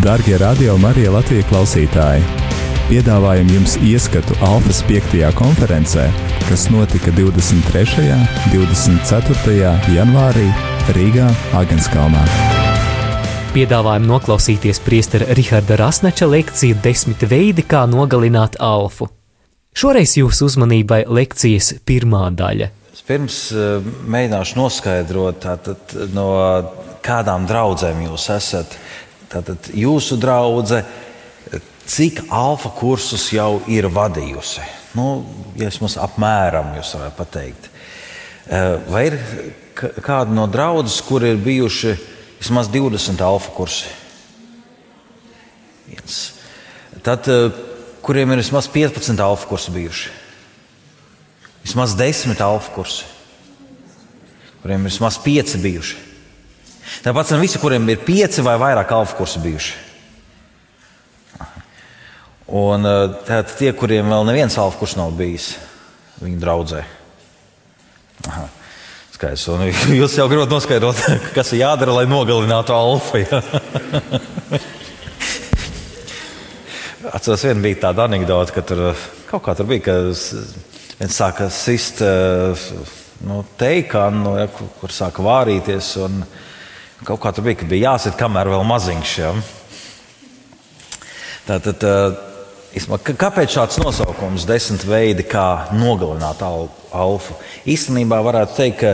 Darbie radio Marija Latvijas klausītāji! Piedāvājam jums ieskatu Alfas 5. konferencē, kas notika 23. un 24. janvārī Rīgā, Agenskalnā. Piedāvājam noklausīties priestera Riharda Rasneča lekciju desmit veidi, kā nogalināt alfu. Šoreiz jūsu uzmanībai lekcijas pirmā daļa. Pirms uh, mēģināšu noskaidrot, tātad, no kādām draudzēm jūs esat. Tātad jūsu draudzene, cik alfa kursus jau ir vadījusi? Nu, ja vismaz apmēram jūs varētu pateikt. Vai ir kāda no draudzes, kur ir bijuši vismaz 20 alfa kursi? Viens. Tad, kuriem ir vismaz 15 alfa kursi bijuši? Vismaz 10 alfa kursi, kuriem ir vismaz 5 bijuši. Tāpat ar visiem, kuriem ir pieci vai vairāk alfa kursi bijuši. Un eh, tātad tie, kuriem vēl neviens alfa kurs nav bijis, viņi draudzē. Aha. Skaidrs. Un jūs jau gribat noskaidrot, kas ir jādara, lai nogalinātu alfa. Ja? Atceros, viena bija tāda anekdote, ka tur kaut kā tur bija, ka viens sāka sist eh, nu, teikānu, ja, kur, kur sāka vārīties. Un, Kaut kā tur bija, ka bija jāsit, kamēr vēl maziņš. Ja? Tātad, kāpēc šāds nosaukums, desmit veidi, kā nogalināt alfu? Īstenībā varētu teikt, ka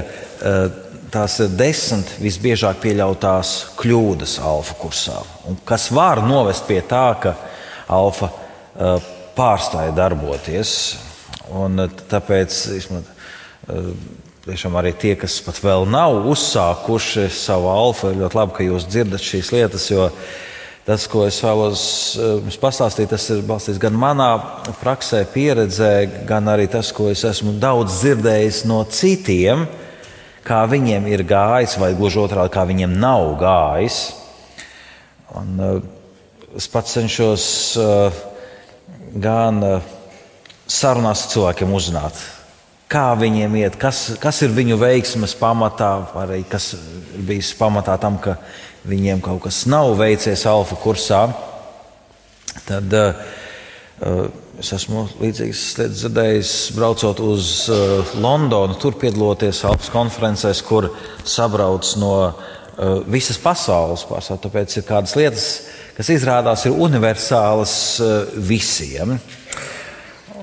tās ir desmit visbiežāk pieļautās kļūdas alfa kursā, kas var novest pie tā, ka alfa pārstāja darboties. Un tāpēc Tiešām arī tie, kas pat vēl nav uzsākuši savu alfa, ļoti labi, ka jūs dzirdat šīs lietas. Tas, ko es vēlos eh, jums pastāstīt, tas ir balstīts gan manā praksē, pieredzē, gan arī tas, ko es esmu daudz dzirdējis no citiem, kā viņiem ir gājis, vai gluži otrādi, kā viņiem nav gājis. Un, uh, es pats cenšos uh, gan sarunās ar cilvēkiem uzzināt kā viņiem iet, kas, kas ir viņu veiksmes pamatā, arī kas ir bijis pamatā tam, ka viņiem kaut kas nav veicies alfa kursā. Tad uh, es esmu līdzīgas lietas dzirdējis, braucot uz uh, Londonu, tur piedaloties alfa konferencēs, kur sabrauc no uh, visas pasaules pārsvarā. Tāpēc ir kādas lietas, kas izrādās ir universālas visiem.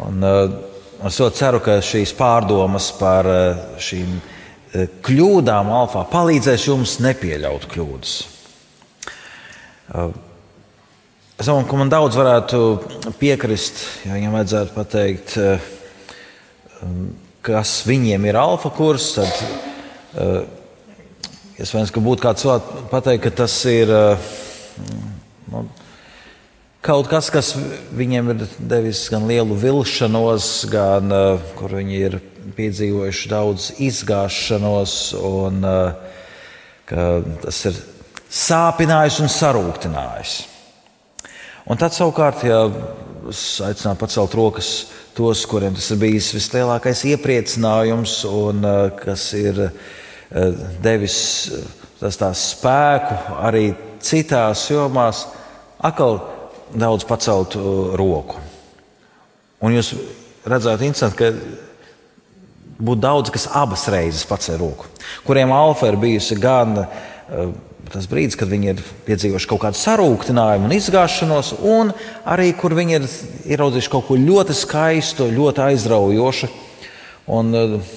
Un, uh, Es ļoti ceru, ka šīs pārdomas par eh, šīm eh, kļūdām alfā palīdzēs jums nepieļaut kļūdas. Eh, es domāju, ka man daudz varētu piekrist, ja viņam vajadzētu pateikt, kas viņiem ir alfa kurs. Tad, iespējams, ka būtu kāds cilvēks pateikt, ka tas ir. Nu, Kaut kas, kas viņiem ir devis gan lielu vilšanos, gan uh, kur viņi ir piedzīvojuši daudz izgāšanos, un uh, tas ir sāpinājis un sarūktinājis. Un tad savukārt, ja es aicinātu pacelt rokas tos, kuriem tas ir bijis vislielākais iepriecinājums un uh, kas ir devis tas spēku arī citās jomās, atkal daudz pacelt uh, roku. Un jūs redzat, ka būtu daudz, kas abas reizes pacēla roku, kuriem alfa ir bijusi gan uh, tas brīdis, kad viņi ir piedzīvojuši kaut kādu sarūktinājumu un izgāšanos, un arī kur viņi ir ieraudzījuši kaut ko ļoti skaistu, ļoti aizraujošu. Un, uh,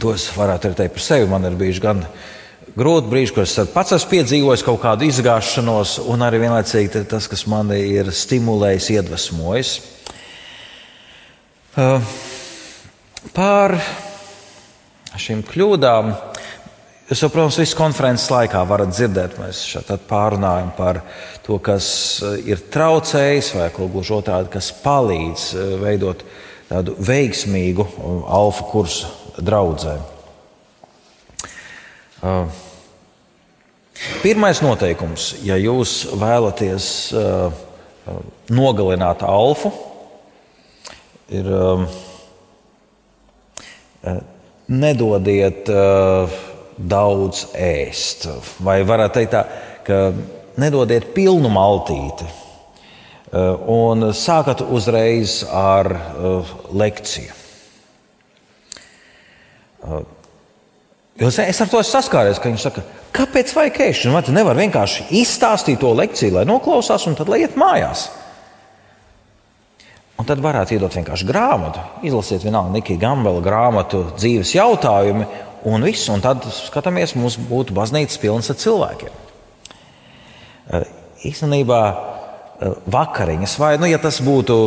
to es varētu arī teikt par sevi. Man ir bijuši gan uh, grūti brīži, kur es pats esmu piedzīvojis kaut kādu izgāšanos, un arī vienlaicīgi tas, kas man ir stimulējis, iedvesmojis. Pār šīm kļūdām. Jūs, protams, visas konferences laikā varat dzirdēt, mēs šeit pārunājam par to, kas ir traucējis, vai gluži otrādi, kas palīdz veidot tādu veiksmīgu alfa kursu draudzēm. Uh, pirmais noteikums, ja jūs vēlaties uh, uh, nogalināt alfu, ir nedodiet daudz ēst. Vai varētu teikt tā, ka nedodiet pilnu maltīti. Un sākat uzreiz ar lekciju. Jo es ar to esmu saskāries, ka viņš saka, kāpēc vajag ēšanu? Vai tu nevari vienkārši izstāstīt to lekciju, lai noklausās un tad lai iet mājās? Un tad varētu iedot vienkārši grāmatu, izlasiet vienalga Nikija Gambela grāmatu, dzīves jautājumi, un viss. Un tad skatāmies, mums būtu baznīcas pilns ar cilvēkiem. Eh, īstenībā eh, vakariņas, vai nu, ja tas būtu,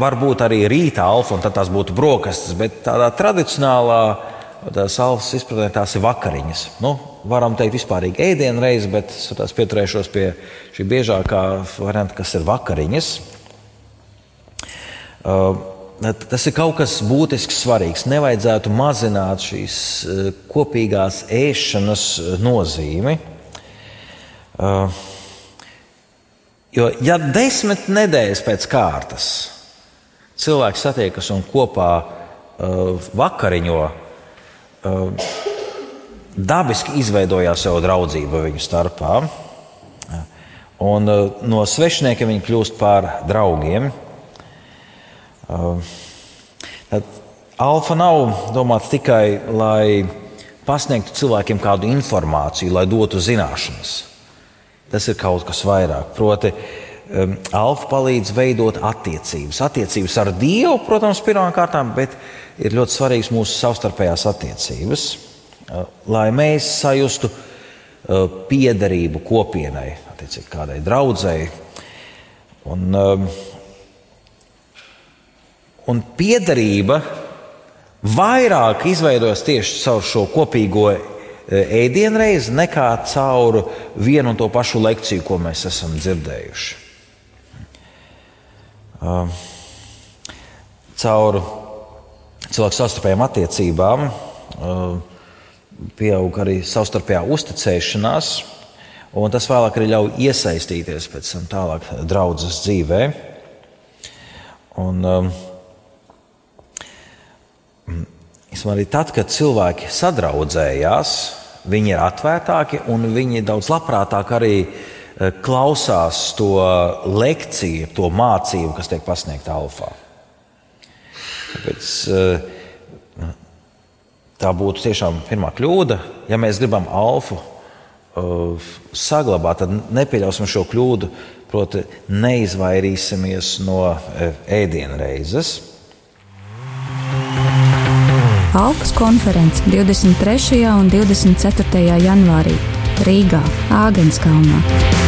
varbūt arī rīta alfa, un tas būtu brokastis, bet tādā tradicionālā tās alfas izpratnē tās ir vakariņas. Nu, varam teikt, vispārīgi ēdienreiz, bet es pieturēšos pie šī biežākā varianta, kas ir vakariņas. Uh, tas ir kaut kas būtisks, svarīgs. Nevajadzētu mazināt šīs uh, kopīgās ēšanas nozīmi. Jo, ja desmit nedēļas pēc kārtas cilvēks satiekas un kopā vakariņo, dabiski izveidojās jau draudzība viņu starpā. Un no svešiniekiem viņi kļūst par draugiem. Tad alfa nav domāts tikai, lai pasniegtu cilvēkiem kādu informāciju, lai dotu zināšanas. Tas ir kaut kas vairāk. Proti, um, alfa palīdz veidot attiecības. Attiecības ar Dievu, protams, pirmām kārtām, bet ir ļoti svarīgas mūsu savstarpējās attiecības, uh, lai mēs sajustu uh, piederību kopienai, attiecīgi kādai draudzēji. Un, um, un piederība vairāk izveidojas tieši caur šo kopīgo e, ēdienreizi nekā caur vienu un to pašu lekciju, ko mēs esam dzirdējuši. Caur cilvēku savstarpējām attiecībām pieaug arī savstarpējā uzticēšanās, un tas vēlāk arī ļauj iesaistīties pēc tam tālāk draudzes dzīvē. Un, um, arī tad, kad cilvēki sadraudzējās, viņi ir atvērtāki un viņi daudz labprātāk arī eh, klausās to lekciju, to mācību, kas tiek pasniegta alfā. Tāpēc, eh, tā būtu tiešām pirmā kļūda. Ja mēs gribam alfu eh, saglabāt, tad nepieļausim šo kļūdu, proti, neizvairīsimies no ēdienreizes. Alkas konference 23. un 24. janvārī Rīgā, Āgenskalnā.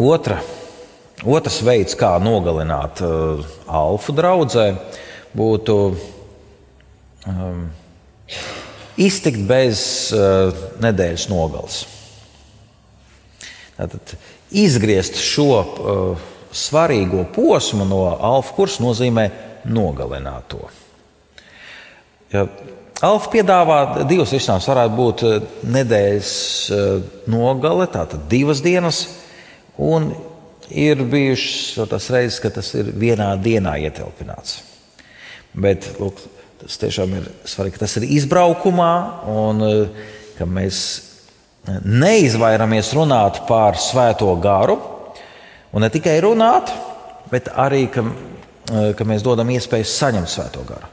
Otra, otrs veids, kā nogalināt uh, alfa draudzē, būtu um, iztikt bez uh, nedēļas nogales. Tātad izgriezt šo uh, svarīgo posmu no alfa kursa nozīmē nogalināt to. Ja Alfa piedāvā divas risinājumus. Varētu būt uh, nedēļas uh, nogale, tātad divas dienas, un ir bijušas tās reizes, kad tas ir vienā dienā ietilpināts. Bet lūk, Tas tiešām ir svarīgi, ka tas ir izbraukumā un eh, ka mēs neizvairamies runāt par svēto garu. Un ne tikai runāt, bet arī, ka, eh, ka mēs dodam iespēju saņemt svēto garu.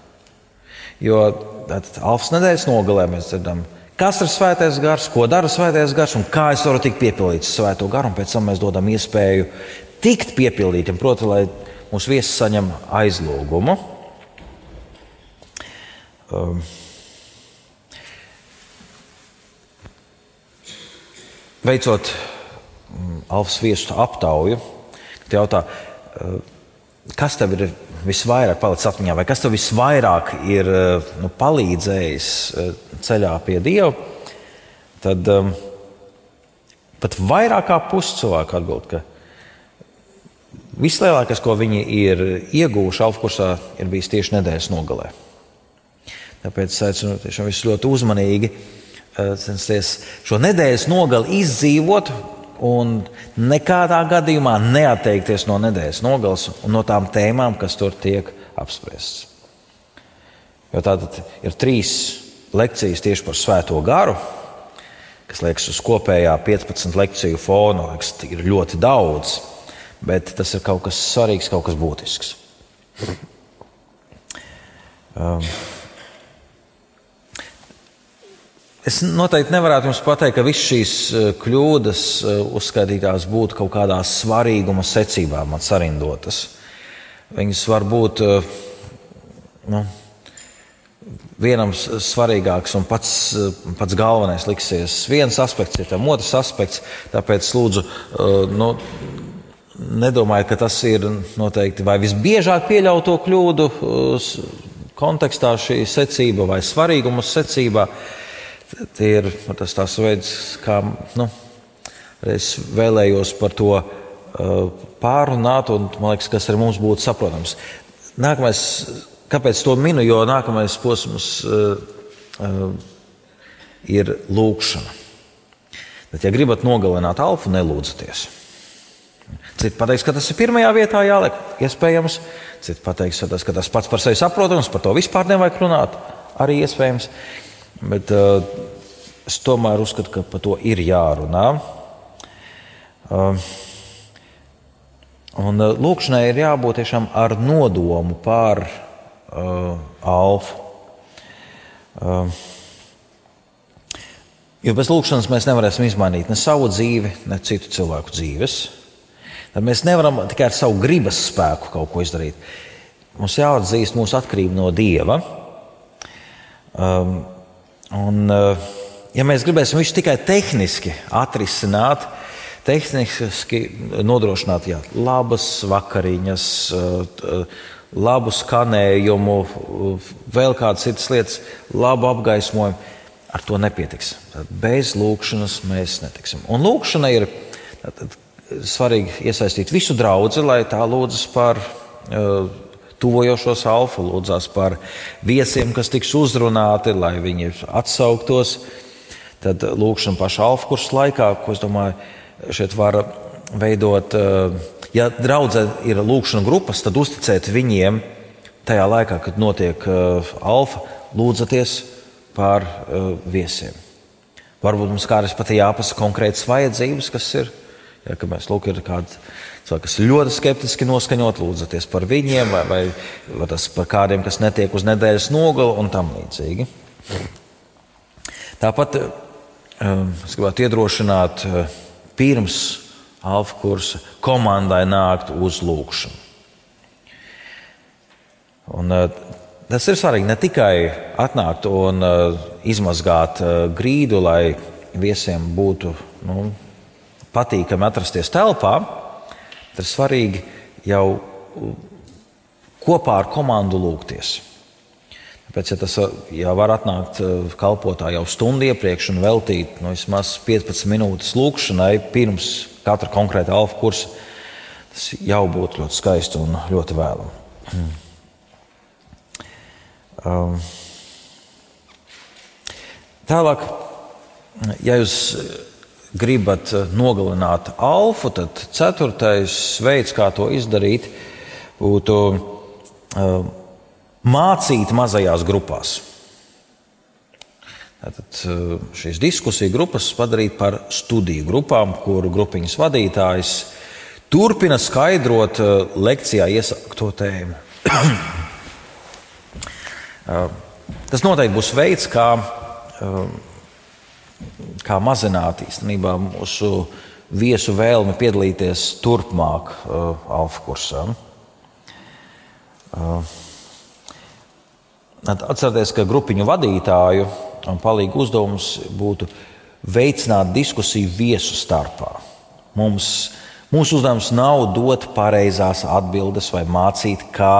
Jo Alfas nedēļas nogalē mēs dzirdam, kas ir svētais gars, ko dara svētais gars un kā es varu tikt piepildīts svēto garu. Pēc tam mēs dodam iespēju tikt piepildītam, proti, lai mūsu viesis saņem aizlūgumu. Um, veicot um, Alfas viesu aptauju, jautā, uh, kas tev ir visvairāk palicis atmiņā, vai kas tev visvairāk ir uh, nu, palīdzējis uh, ceļā pie Dieva, tad um, pat vairāk kā pusi cilvēku atbild, ka vislielākais, ko viņi ir ieguvuši Alfa kursā, ir bijis tieši nedēļas nogalē. Tāpēc es aicinu tiešām visus ļoti uzmanīgi eh, censties šo nedēļas nogali izdzīvot, un nekādā gadījumā neatteikties no nedēļas nogales un no tām tēmām, kas tur tiek apspriestas. Jo tātad ir trīs lekcijas tieši par svēto garu, kas liekas uz kopējā 15 lekciju fona, liekas, ir ļoti daudz, bet tas ir kaut kas svarīgs, kaut kas būtisks. Um, Es noteikti nevarētu jums pateikt, ka visas šīs eh, kļūdas eh, uzskaitītās būtu kaut kādā svarīguma secībā man sarindotas. Viņas var būt eh, nu, vienam svarīgāks un pats, pats galvenais liksies. Viens aspekts ir tam otrs aspekts, tāpēc lūdzu, nu, nedomājiet, ka tas ir noteikti vai visbiežāk pieļauto kļūdu kontekstā šī secība vai svarīguma secībā. Tie ir tas tās veids, kā nu, es vēlējos par to uh, pārunāt, un man liekas, kas arī mums būtu saprotams. Nākamais, kāpēc to minu, jo nākamais posms uh, uh, ir lūkšana. Bet, ja gribat nogalināt alfu, nelūdzieties. Citi pateiks, ka tas ir pirmajā vietā jāliek, iespējams. Citi pateiks, ka tas pats par sevi saprotams, par to vispār nevajag runāt. Arī iespējams. Bet uh, es tomēr uzskatu, ka par to ir jārunā. Uh, un uh, lūkšanai ir jābūt tiešām ar nodomu pār uh, alfu. Uh, jo bez lūkšanas mēs nevarēsim izmainīt ne savu dzīvi, ne citu cilvēku dzīves. Tad mēs nevaram tikai ar savu gribas spēku kaut ko izdarīt. Mums jāatzīst mūsu atkarība no Dieva. Um, Un, eh, ja mēs gribēsim visu tikai tehniski atrisināt, tehniski nodrošināt jā, labas vakariņas, eh, labu skanējumu, vēl kādas citas lietas, labu apgaismojumu, ar to nepietiks. Bez lūkšanas mēs netiksim. Un lūkšana ir tātad, svarīgi iesaistīt visu draugu, lai tā lūdzas par uh, tuvojošos alfa, lūdzās par viesiem, kas tiks uzrunāti, lai viņi atsauktos. Tad lūkšana pašā alfa kursa laikā, ko es domāju, šeit var veidot. Eh, ja draudzē ir lūkšana grupas, tad uzticēt viņiem tajā laikā, kad notiek eh, alfa, lūdzaties par eh, viesiem. Varbūt mums kādreiz pat jāpasaka konkrētas vajadzības, kas ir. Ja, mēs lūk, ir cilvēki, kas ir ļoti skeptiski noskaņot, lūdzaties par viņiem, vai, vai, vai tas par kādiem, kas netiek uz nedēļas nogali un tam līdzīgi. Tāpat um, es gribētu iedrošināt uh, pirms alfa kursa komandai nākt uz lūgšanu. Un, uh, tas ir svarīgi ne tikai atnākt un uh, izmazgāt grīdu, lai viesiem būtu nu, patīkami atrasties telpā, tad ir svarīgi jau kopā ar komandu lūgties. Tāpēc, ja tas ja var atnākt eh, kalpotāji jau stundu iepriekš un veltīt nu, vismaz 15 minūtes lūgšanai pirms katra konkrēta alfa kursa, tas jau būtu ļoti skaisti un ļoti vēlami. Um, tālāk, ja jūs gribat eh, nogalināt alfu, tad ceturtais veids, kā to izdarīt, būtu uh, mācīt mazajās grupās. Tātad uh, šīs diskusiju grupas padarīt par studiju grupām, kuru grupiņas vadītājs turpina skaidrot uh, lekcijā iesākto tēmu. Tas noteikti būs veids, kā kā mazināt īstenībā mūsu viesu vēlmi piedalīties turpmāk uh, alfa kursā. Uh, Atcerieties, ka grupiņu vadītāju un palīgu uzdevums būtu veicināt diskusiju viesu starpā. Mums, mūsu uzdevums nav dot pareizās atbildes vai mācīt, kā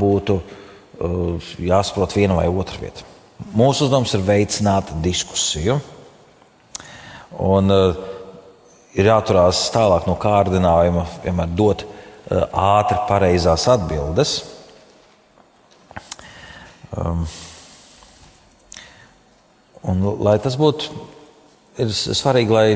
būtu uh, jāsaprot viena vai otra vieta. Mūsu uzdevums ir veicināt diskusiju. Un, uh, ir jāturās tālāk no kārdinājuma, vienmēr dot uh, ātri pareizās atbildes. Um, un, lai tas būtu, ir svarīgi, lai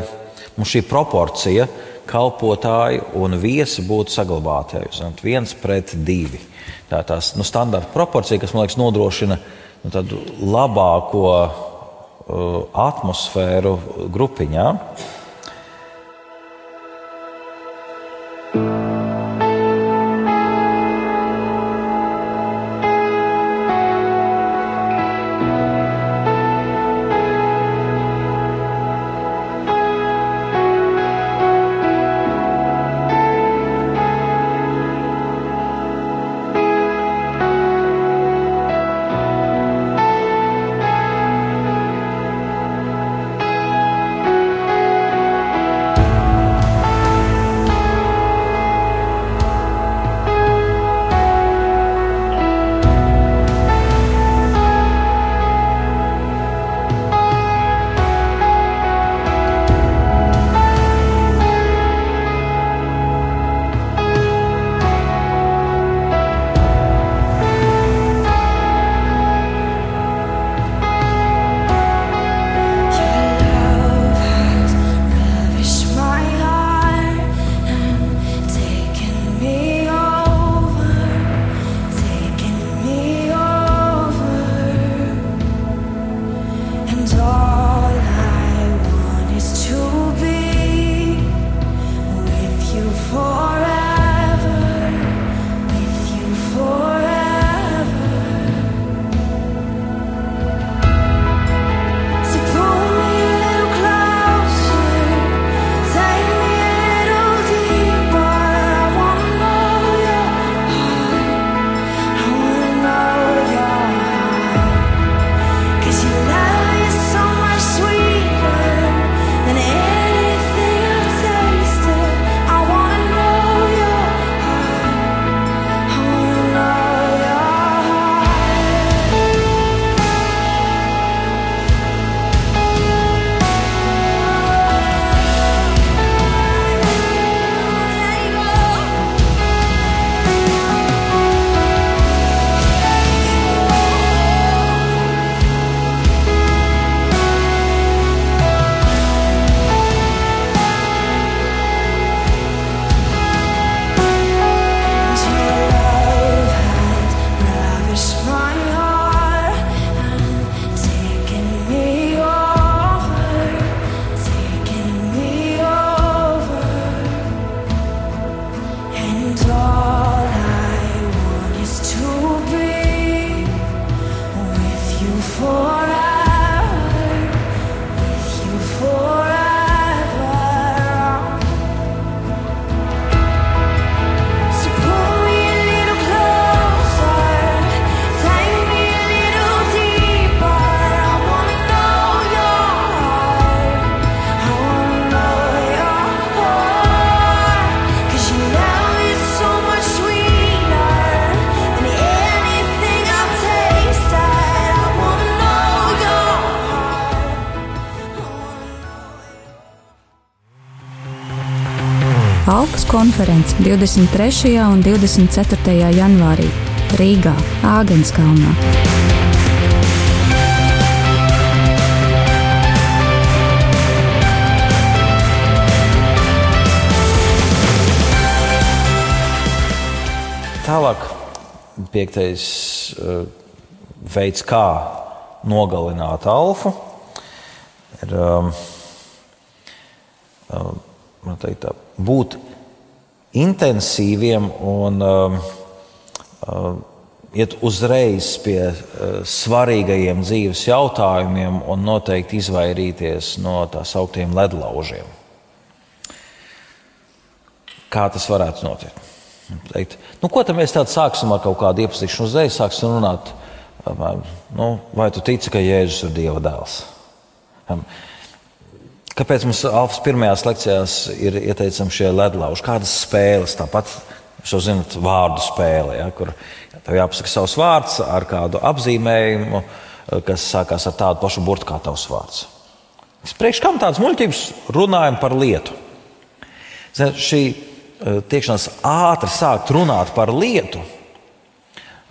mums šī proporcija kalpotāji un viesi būtu saglabāti viens pret divi. Tā ir tās nu, standarta proporcija, kas man liekas nodrošina nu, labāko atmosfēru grupiņā. Konference 23. un 24. janvārī Rīgā, Āgenskalnā. Tālāk, piektais uh, veids, kā nogalināt alfu, ir um, um, teikt, tā, būt intensīviem un um, uh, iet uzreiz pie uh, svarīgajiem dzīves jautājumiem un noteikti izvairīties no tā sauktiem ledlaužiem. Kā tas varētu notikt? Teikt, nu, ko tad mēs tādu sāksim ar kaut kādu iepazīšanu uzreiz, sāksim runāt, um, nu, vai tu tici, ka Jēzus ir Dieva dēls? Kāpēc mums Alfas pirmajās lekcijās ir ieteicami šie ledlauži? Kādas spēles, tāpat šo zinat, vārdu spēle, ja, kur tev jāpasaka savs vārds ar kādu apzīmējumu, kas sākās ar tādu pašu burtu kā tavs vārds. Priekš kam tādas muļķības runājam par lietu? Zin, šī eh, tiekšanās ātri sākt runāt par lietu,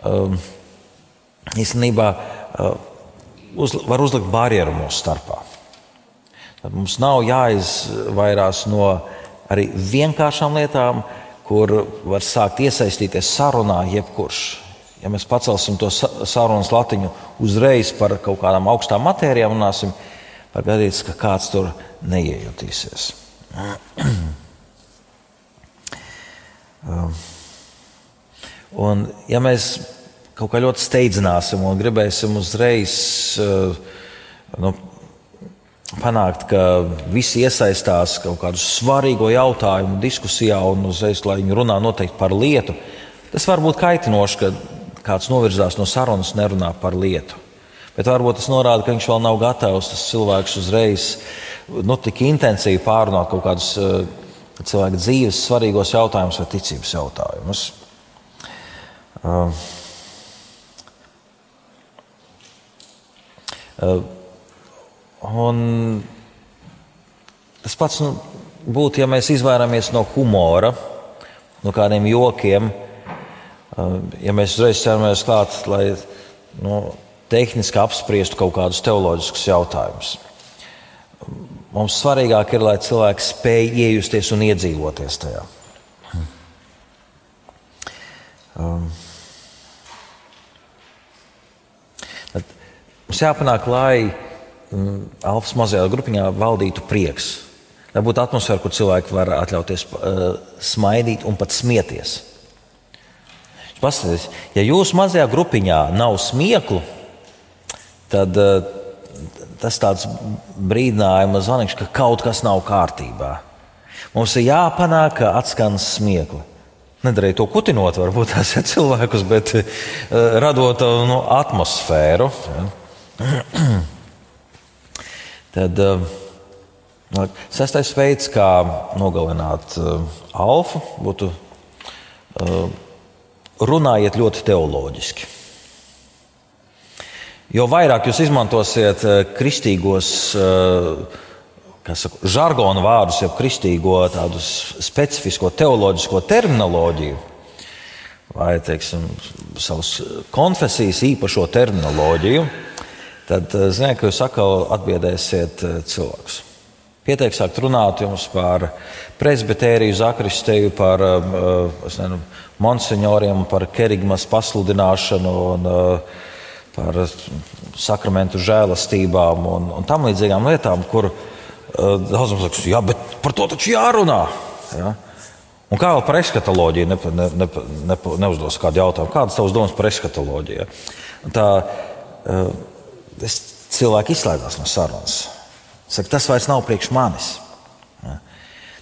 um, īstenībā uh, uz, var uzlikt barjeru mūsu starpā. Mums nav jāizvairās no arī vienkāršām lietām, kur var sākt iesaistīties sarunā jebkurš. Ja mēs pacelsim to sarunas latiņu uzreiz par kaut kādām augstām matērijām, runāsim, var gadīties, ka kāds tur neiejutīsies. Um, un, ja mēs kaut kā ļoti steidzināsim un gribēsim uzreiz uh, nu, panākt, ka visi iesaistās kaut kādu svarīgu jautājumu diskusijā un uzreiz, lai viņi runā noteikti par lietu, tas var būt kaitinoši, ka kāds novirzās no sarunas, nerunā par lietu. Bet varbūt tas norāda, ka viņš vēl nav gatavs tas cilvēks uzreiz nu, tik intensīvi pārunāt kaut kādus uh, cilvēka dzīves svarīgos jautājumus vai ticības jautājumus. Uh, uh, un tas pats nu, būtu, ja mēs izvairāmies no humora, no kādiem jokiem, uh, ja mēs uzreiz ķeramies klāt, lai nu, tehniski apspriestu kaut kādus teoloģiskus jautājumus. Mums svarīgāk ir, lai cilvēks spēj iejusties un iedzīvoties tajā. Um, mums jāpanāk, lai Alfas mazajā grupiņā valdītu prieks. Lai būtu atmosfēra, kur cilvēki var atļauties uh, smaidīt un pat smieties. Paskatieties, ja jūsu mazajā grupiņā nav smieklu, tad uh, tas tāds brīdinājuma zvanīgs, ka kaut kas nav kārtībā. Mums ir jāpanāk, ka atskan smiekli. Nedarīja to kutinot, varbūt tās ir cilvēkus, bet uh, radot uh, nu, atmosfēru. Ja. Tad uh, sestais veids, kā nogalināt uh, alfu, būtu uh, runājiet ļoti teoloģiski. Jo vairāk jūs izmantosiet eh, kristīgos eh, saku, žargonu vārdus, jau kristīgo tādu specifisko teoloģisko terminoloģiju, vai teiksim, savas konfesijas īpašo terminoloģiju, tad eh, ziniet, ka jūs atkal atbiedēsiet cilvēkus. Pieteiksiet runāt jums par presbitēriju, zakristēju, par nezinu, monsignoriem, par kerigmas pasludināšanu. Un, par sakramentu žēlastībām un, un tam līdzīgām lietām, kur uh, daudziem saka, jā, bet par to taču jārunā. Ja? Un kā vēl par eskatoloģiju ne, ne, ne, ne, neuzdos kādu jautājumu? Kādas tavas domas par eskatoloģiju? Tā, uh, es, cilvēki izslēdzās no sarunas. Saka, tas vairs nav priekš manis.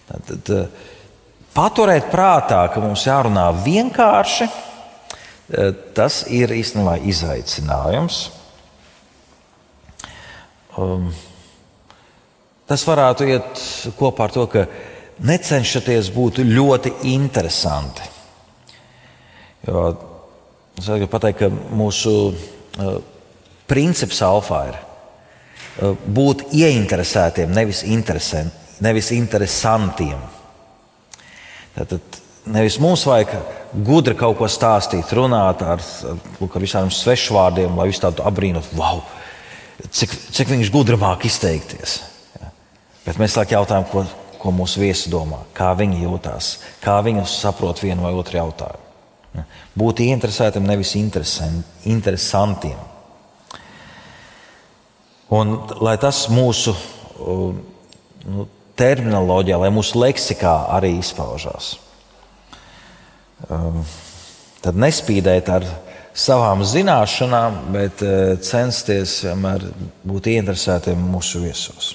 Tad, tad, uh, paturēt prātā, ka mums jārunā vienkārši Eh, tas ir īstenībā izaicinājums. Um, tas varētu iet kopā ar to, ka necenšaties būt ļoti interesanti. Jo, es gribu pateikt, ka mūsu uh, princips alfa ir uh, būt ieinteresētiem, nevis, nevis interesantiem. Tātad Nevis mums vajag gudri kaut ko stāstīt, runāt ar, ar, ar visādiem svešvārdiem, lai visu tādu apbrīnotu, wow, cik, cik viņš gudri māk izteikties. Ja. Bet mēs laikam jautājam, ko, ko mūsu viesi domā, kā viņi jūtas, kā viņi saprot vienu vai otru jautājumu. Ja. Būt interesētam, nevis interesantiem. Un, lai tas mūsu nu, terminoloģijā, lai mūsu leksikā arī izpaužās um, tad nespīdēt ar savām zināšanām, bet uh, censties vienmēr būt ieinteresētiem mūsu viesos.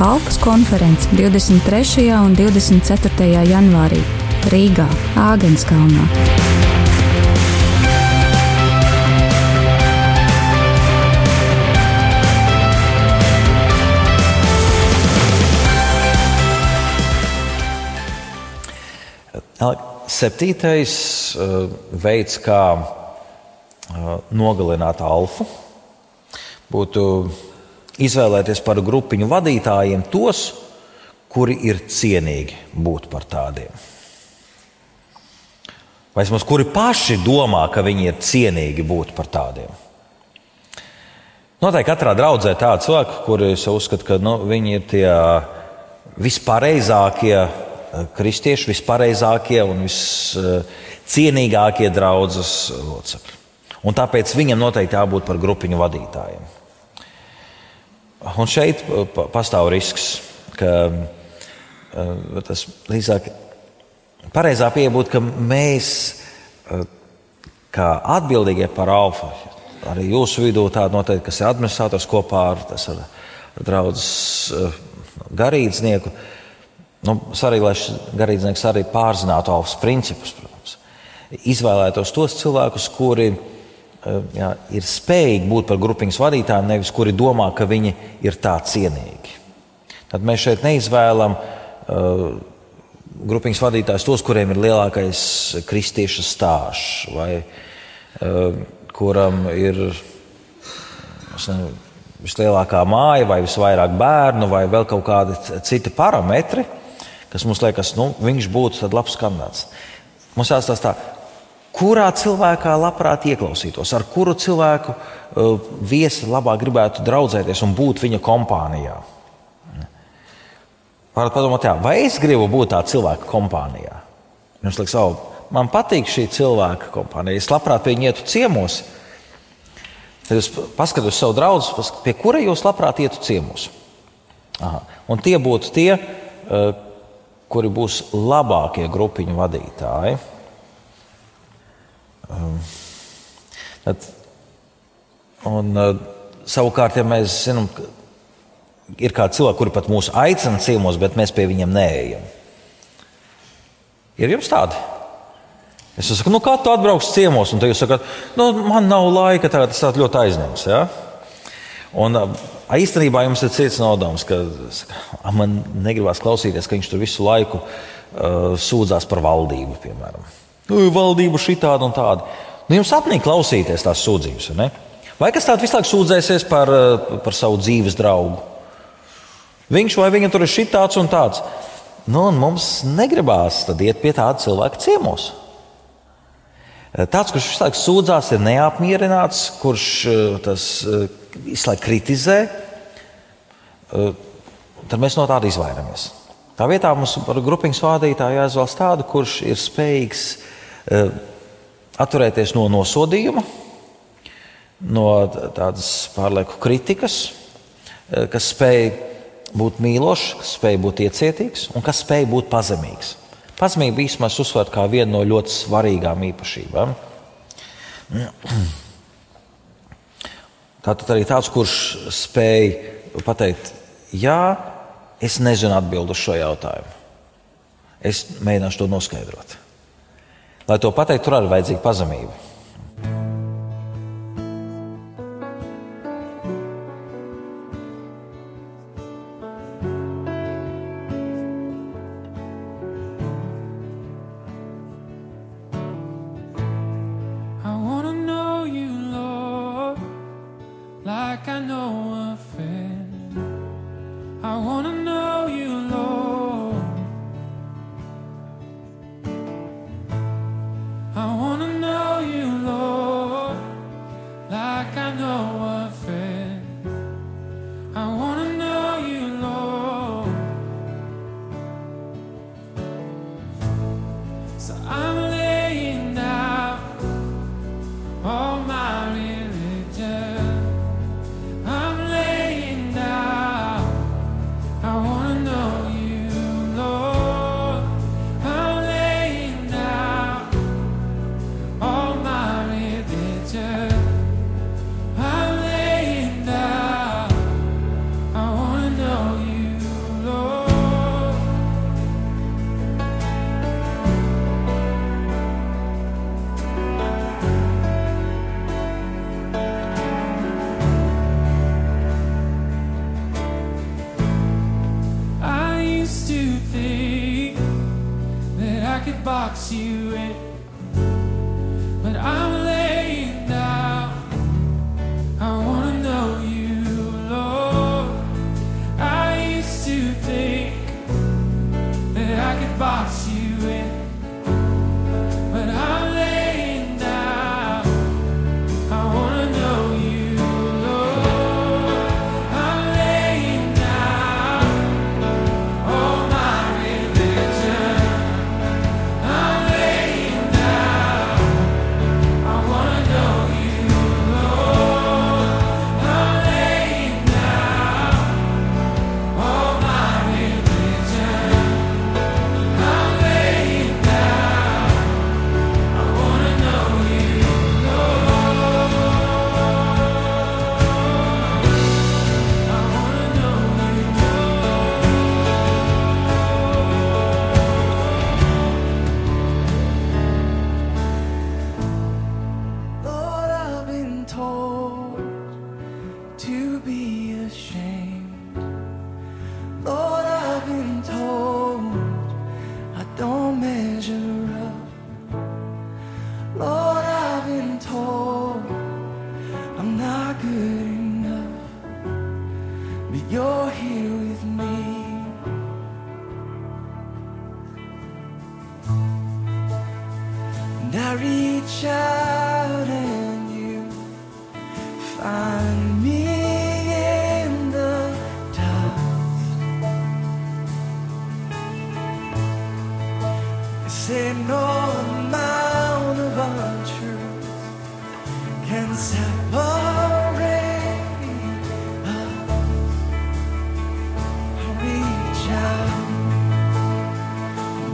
Alpas konferences 23. un 24. janvārī Rīgā, Āgenskalnā. Septītais uh, veids, kā uh, nogalināt alfu, būtu izvēlēties par grupiņu vadītājiem tos, kuri ir cienīgi būt par tādiem. Vai vismaz kuri paši domā, ka viņi ir cienīgi būt par tādiem. Noteikti katrā draudzē tādi cilvēki, kuri uzskata, ka nu, viņi ir tie vispareizākie kristieši, vispareizākie un viscienīgākie draudzes locekļi. Un tāpēc viņam noteikti jābūt par grupiņu vadītājiem. Un šeit pastāv risks, ka tas drīzāk pareizā pieeja būtu, ka mēs, kā atbildīgie par alfa, arī jūsu vidū tāda noteikti, kas ir administrators kopā ar, ar, draugu garīdznieku, nu, arī, lai garīdznieks arī pārzinātu alfas principus, protams. Izvēlētos tos cilvēkus, kuri Eh, jā, ir spējīgi būt par grupiņas vadītājiem, nevis kuri domā, ka viņi ir tā cienīgi. Tad mēs šeit neizvēlam uh, grupiņas vadītājus tos, kuriem ir lielākais kristiešu stāsts, vai uh, kuram ir nezinu, vislielākā māja, vai visvairāk bērnu, vai vēl kaut kādi citi parametri, kas mums liekas, nu, viņš būtu labs kandidāts. Mums jāstāsta tā, kurā cilvēkā labprāt ieklausītos, ar kuru cilvēku uh, viesi labāk gribētu draudzēties un būt viņa kompānijā. Varat padomāt, jā, vai es gribu būt tā cilvēka kompānijā? Jums liekas, oh, man patīk šī cilvēka kompānija. Es labprāt pie viņa ietu ciemos. Tad paskatieties uz savu draugu, pie kura jūs labprāt ietu ciemos. Aha. Un tie būtu tie, uh, kuri būs labākie grupiņu vadītāji. Um, tad, un, uh, savukārt, ja mēs zinām, ka ir kādi cilvēki, kuri pat mūs aicina ciemos, bet mēs pie viņiem neejam. Ir jums tādi? Es saku, nu, kā tu atbrauc ciemos, un jūs sakat, nu, man nav laika, tagad tas ļoti aizņems. Ja? Un īstenībā jums ir cits nodoms, ka saka, man negribas klausīties, ka viņš tur visu laiku uh, sūdzās par valdību, piemēram nu, valdība šitāda un tāda. Nu, jums apnīk klausīties tās sūdzības. Ne? Vai kas tāds visu laiku sūdzēsies par, par savu dzīves draugu? Viņš vai viņa tur ir šitāds un tāds. Nu, un mums negribās iet pie tāda cilvēka ciemos. Tāds, kurš visu laiku sūdzās, ir neapmierināts, kurš tas laiku kritizē, tad mēs no tāda izvairamies. Tā vietā mums par grupiņas vadītāju jāizvēlas tādu, kurš ir spējīgs Eh, atturēties no nosodījuma, no tādas pārlieku kritikas, eh, kas spēj būt mīlošs, kas spēj būt iecietīgs un kas spēj būt pazemīgs. Pazemība īstenībā uzsver kā vienu no ļoti svarīgām īpašībām. Tātad arī tāds, kurš spēj pateikt, jā, es nezinu atbildi uz šo jautājumu. Es mēģināšu to noskaidrot. Lai to pateiktu, tur arī vajadzīga pazemība.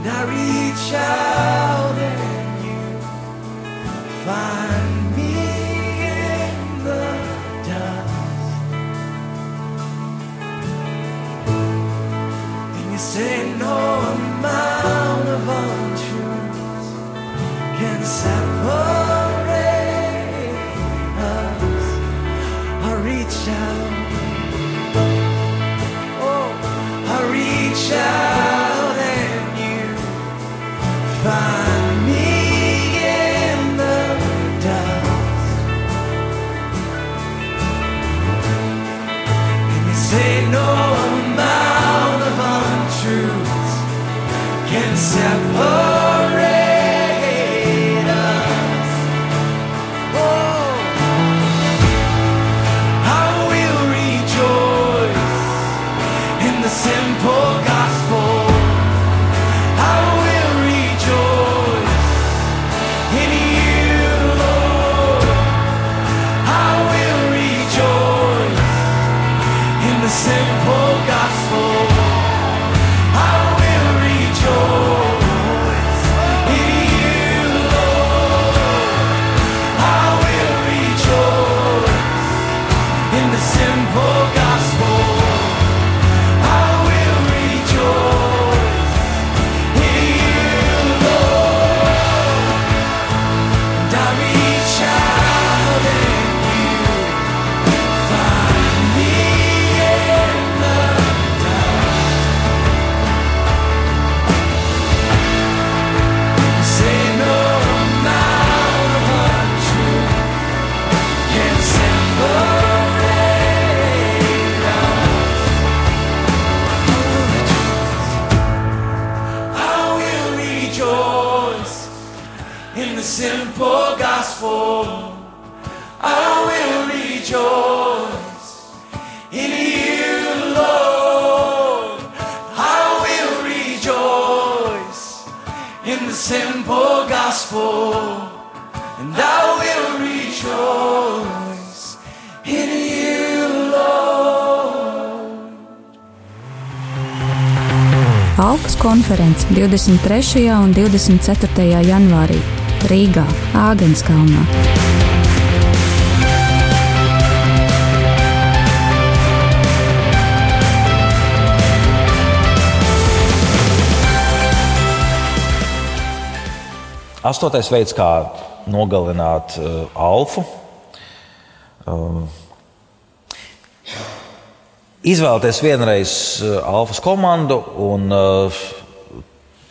I reach out, and you find me in the dust. And you say no amount of untruths can separate 23. un 24. janvārī Rīgā, Āgenskalnā. Astotais veids, kā nogalināt uh, alfu. Um, Izvēlieties vienreiz uh, alfas komandu un uh,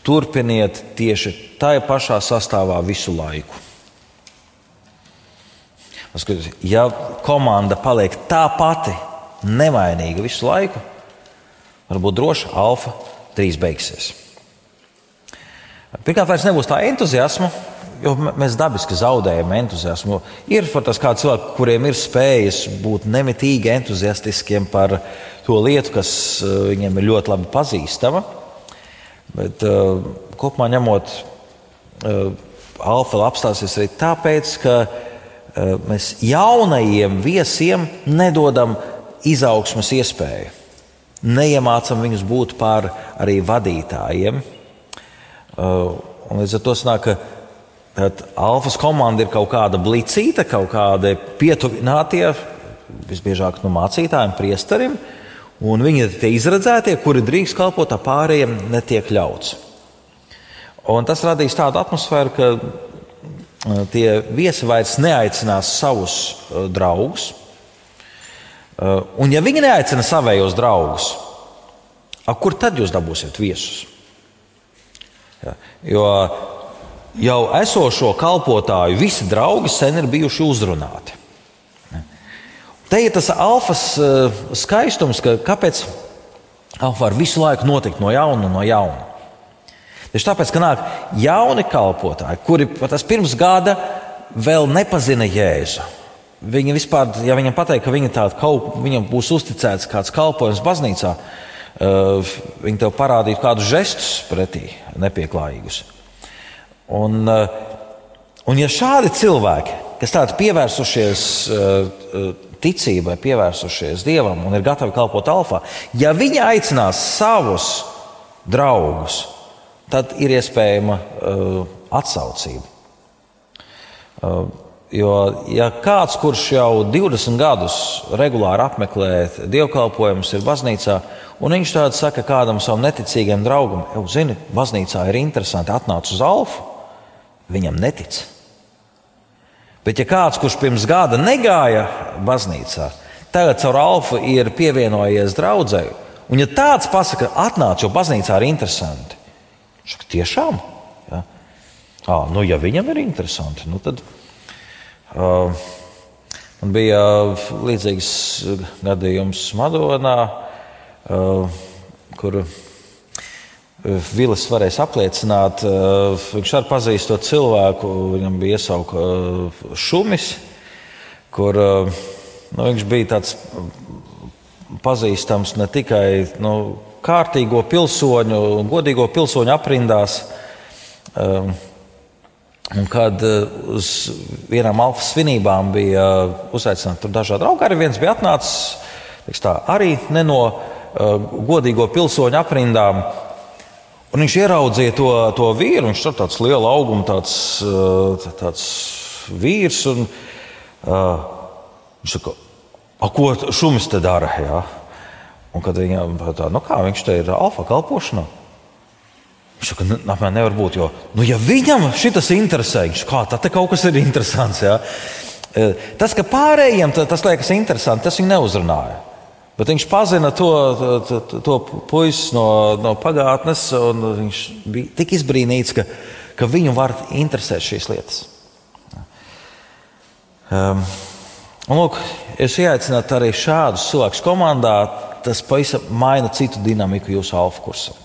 turpiniet tieši tajā pašā sastāvā visu laiku. Ja komanda paliek tā pati, nemainīga visu laiku, varbūt droši alfa trīs beigsies. Pirmkārt, vairs nebūs tā entuziasma, jo mēs dabiski zaudējam entuziasmu. Ir tas kāds cilvēks, kuriem ir spējas būt nemitīgi entuziastiskiem par to lietu, kas eh, viņiem ir ļoti labi pazīstama. Bet uh, kopumā ņemot, uh, alfa apstāsies arī tāpēc, ka uh, mēs jaunajiem viesiem nedodam izaugsmas iespēju. Neiemācām viņus būt par arī vadītājiem. Uh, līdz ar to sanāk, ka tad alfas komanda ir kaut kāda blicīta, kaut kāda pietuvinātie, visbiežāk no mācītājiem, priesterim. Un viņi ir tie izredzētie, kuri drīkst kalpot, tā pārējiem netiek ļauts. Un tas radīs tādu atmosfēru, ka uh, tie viesi vairs neaicinās savus uh, draugus. Uh, Un, ja viņi neaicina savējos draugus, kur tad jūs dabūsiet viesus? Ja, jo jau esošo kalpotāju visi draugi sen ir bijuši uzrunāti. Te ir tas alfas eh, skaistums, ka kāpēc alfa var visu laiku notikt no jauna un no jauna. Tieši tāpēc, ka nāk jauni kalpotāji, kuri tas pirms gada vēl nepazina Jēzu. Viņi vispār, ja viņam pateikt, ka viņa kaut, viņam būs uzticēts kāds kalpojums baznīcā, uh, viņi tev parādītu kādus žestus pretī, nepieklājīgus. Un, uh, un ja šādi cilvēki, kas tādi pievērsušies uh, ticībai, pievērsušies dievam un ir gatavi kalpot alfā, ja viņi aicinās savus draugus, tad ir iespējama uh, atsaucība. Uh, jo, ja kāds, kurš jau 20 gadus regulāri apmeklē dievkalpojumus, ir baznīcā, un viņš tāds saka kādam savam neticīgam draugam, jau zini, baznīcā ir interesanti, atnāc uz alfu, viņam netic. Bet, ja kāds, kurš pirms gada negāja baznīcā, tagad caur alfu ir pievienojies draudzēji, un ja tāds pasakā, atnāc, jo baznīcā ir interesanti, viņš saka, tiešām? À, nu, ja viņam ir interesanti, nu tad uh, man bija līdzīgs gadījums Madonā, uh, kur Vilis varēs apliecināt, uh, viņš arī pazīst to cilvēku, viņam bija iesauka uh, šumis, kur nu, viņš bija tāds pazīstams ne tikai nu, kārtīgo pilsoņu, godīgo pilsoņu aprindās. Un kad eh, uz vienām alfas svinībām bija eh, uzaicināti dažādi draugi, arī viens bija atnācis tā, arī ne no godīgo pilsoņu aprindām. Un viņš ieraudzīja to, to vīru, viņš ir tāds liels augums, tāds, uh, tāds vīrs. Un, uh, viņš saka, ko šumis te dara? Ja? Un kad viņam tā, nu kā viņš te ir alfa kalpošanā? Viņš saka, apmēram nevar būt. Jo, nu, ja viņam šis interesē, viņš kā tā kaut kas ir interesants. Ja? E, tas, ka pārējiem tas liekas interesanti, tas viņu neuzrunāja. Bet viņš pazina to, to, to, puisi no, no pagātnes, un viņš bija tik izbrīnīts, ka, ka viņu var interesēt šīs lietas. Um, un, lūk, es ieaicinātu arī šādus cilvēkus komandā. Tas pavisam maina citu dinamiku jūsu alfa kursam.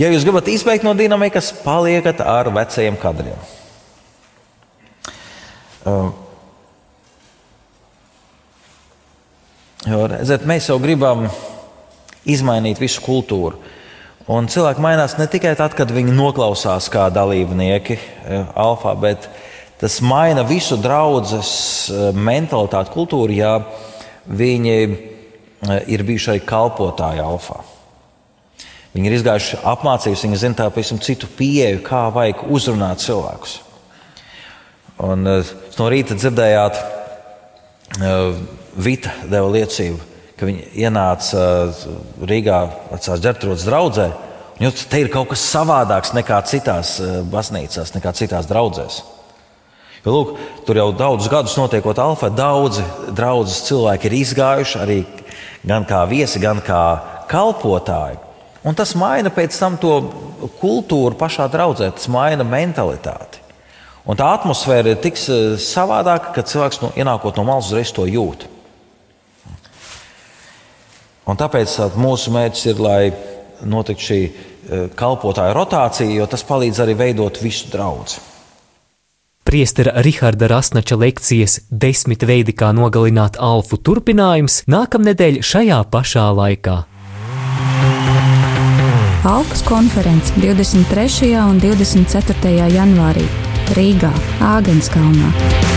Ja jūs gribat izbeigt no dinamikas, paliekat ar vecajiem kadriem. Um, jo, redziet, mēs jau gribam izmainīt visu kultūru. Un cilvēki mainās ne tikai tad, kad viņi noklausās kā dalībnieki uh, alfā, bet tas maina visu draudzes uh, mentalitāti, kultūru, ja viņi uh, ir bijuši arī kalpotāji alfā. Viņi ir izgājuši apmācības, viņi zina pavisam citu pieeju, kā vajag uzrunāt cilvēkus. Un, no rīta dzirdējāt, Vita deva liecību, ka viņi ienāca uh, Rīgā vecās ģērbtuves draudzē. Jo te ir kaut kas savādāks nekā citās uh, baznīcās, nekā citās draudzēs. Jo, lūk, tur jau daudzus gadus notiekot alfa, daudzi draudzes cilvēki ir izgājuši arī gan kā viesi, gan kā kalpotāji. Un tas maina pēc tam to kultūru pašā draudzē, tas maina mentalitāti. Un tā atmosfēra ir tik eh, savādāka, ka cilvēks no, ienākot no malas uzreiz to jūt. Un tāpēc tā, mūsu mērķis ir, lai notiktu šī eh, kalpotāja rotācija, jo tas palīdz arī veidot visu draugu. Priestera Riharda Rasnača lekcijas desmit veidi, kā nogalināt alfu turpinājums nākamnedēļ šajā pašā laikā. Alpas konferences 23. un 24. janvārī Rīgā, Āgenskalnā.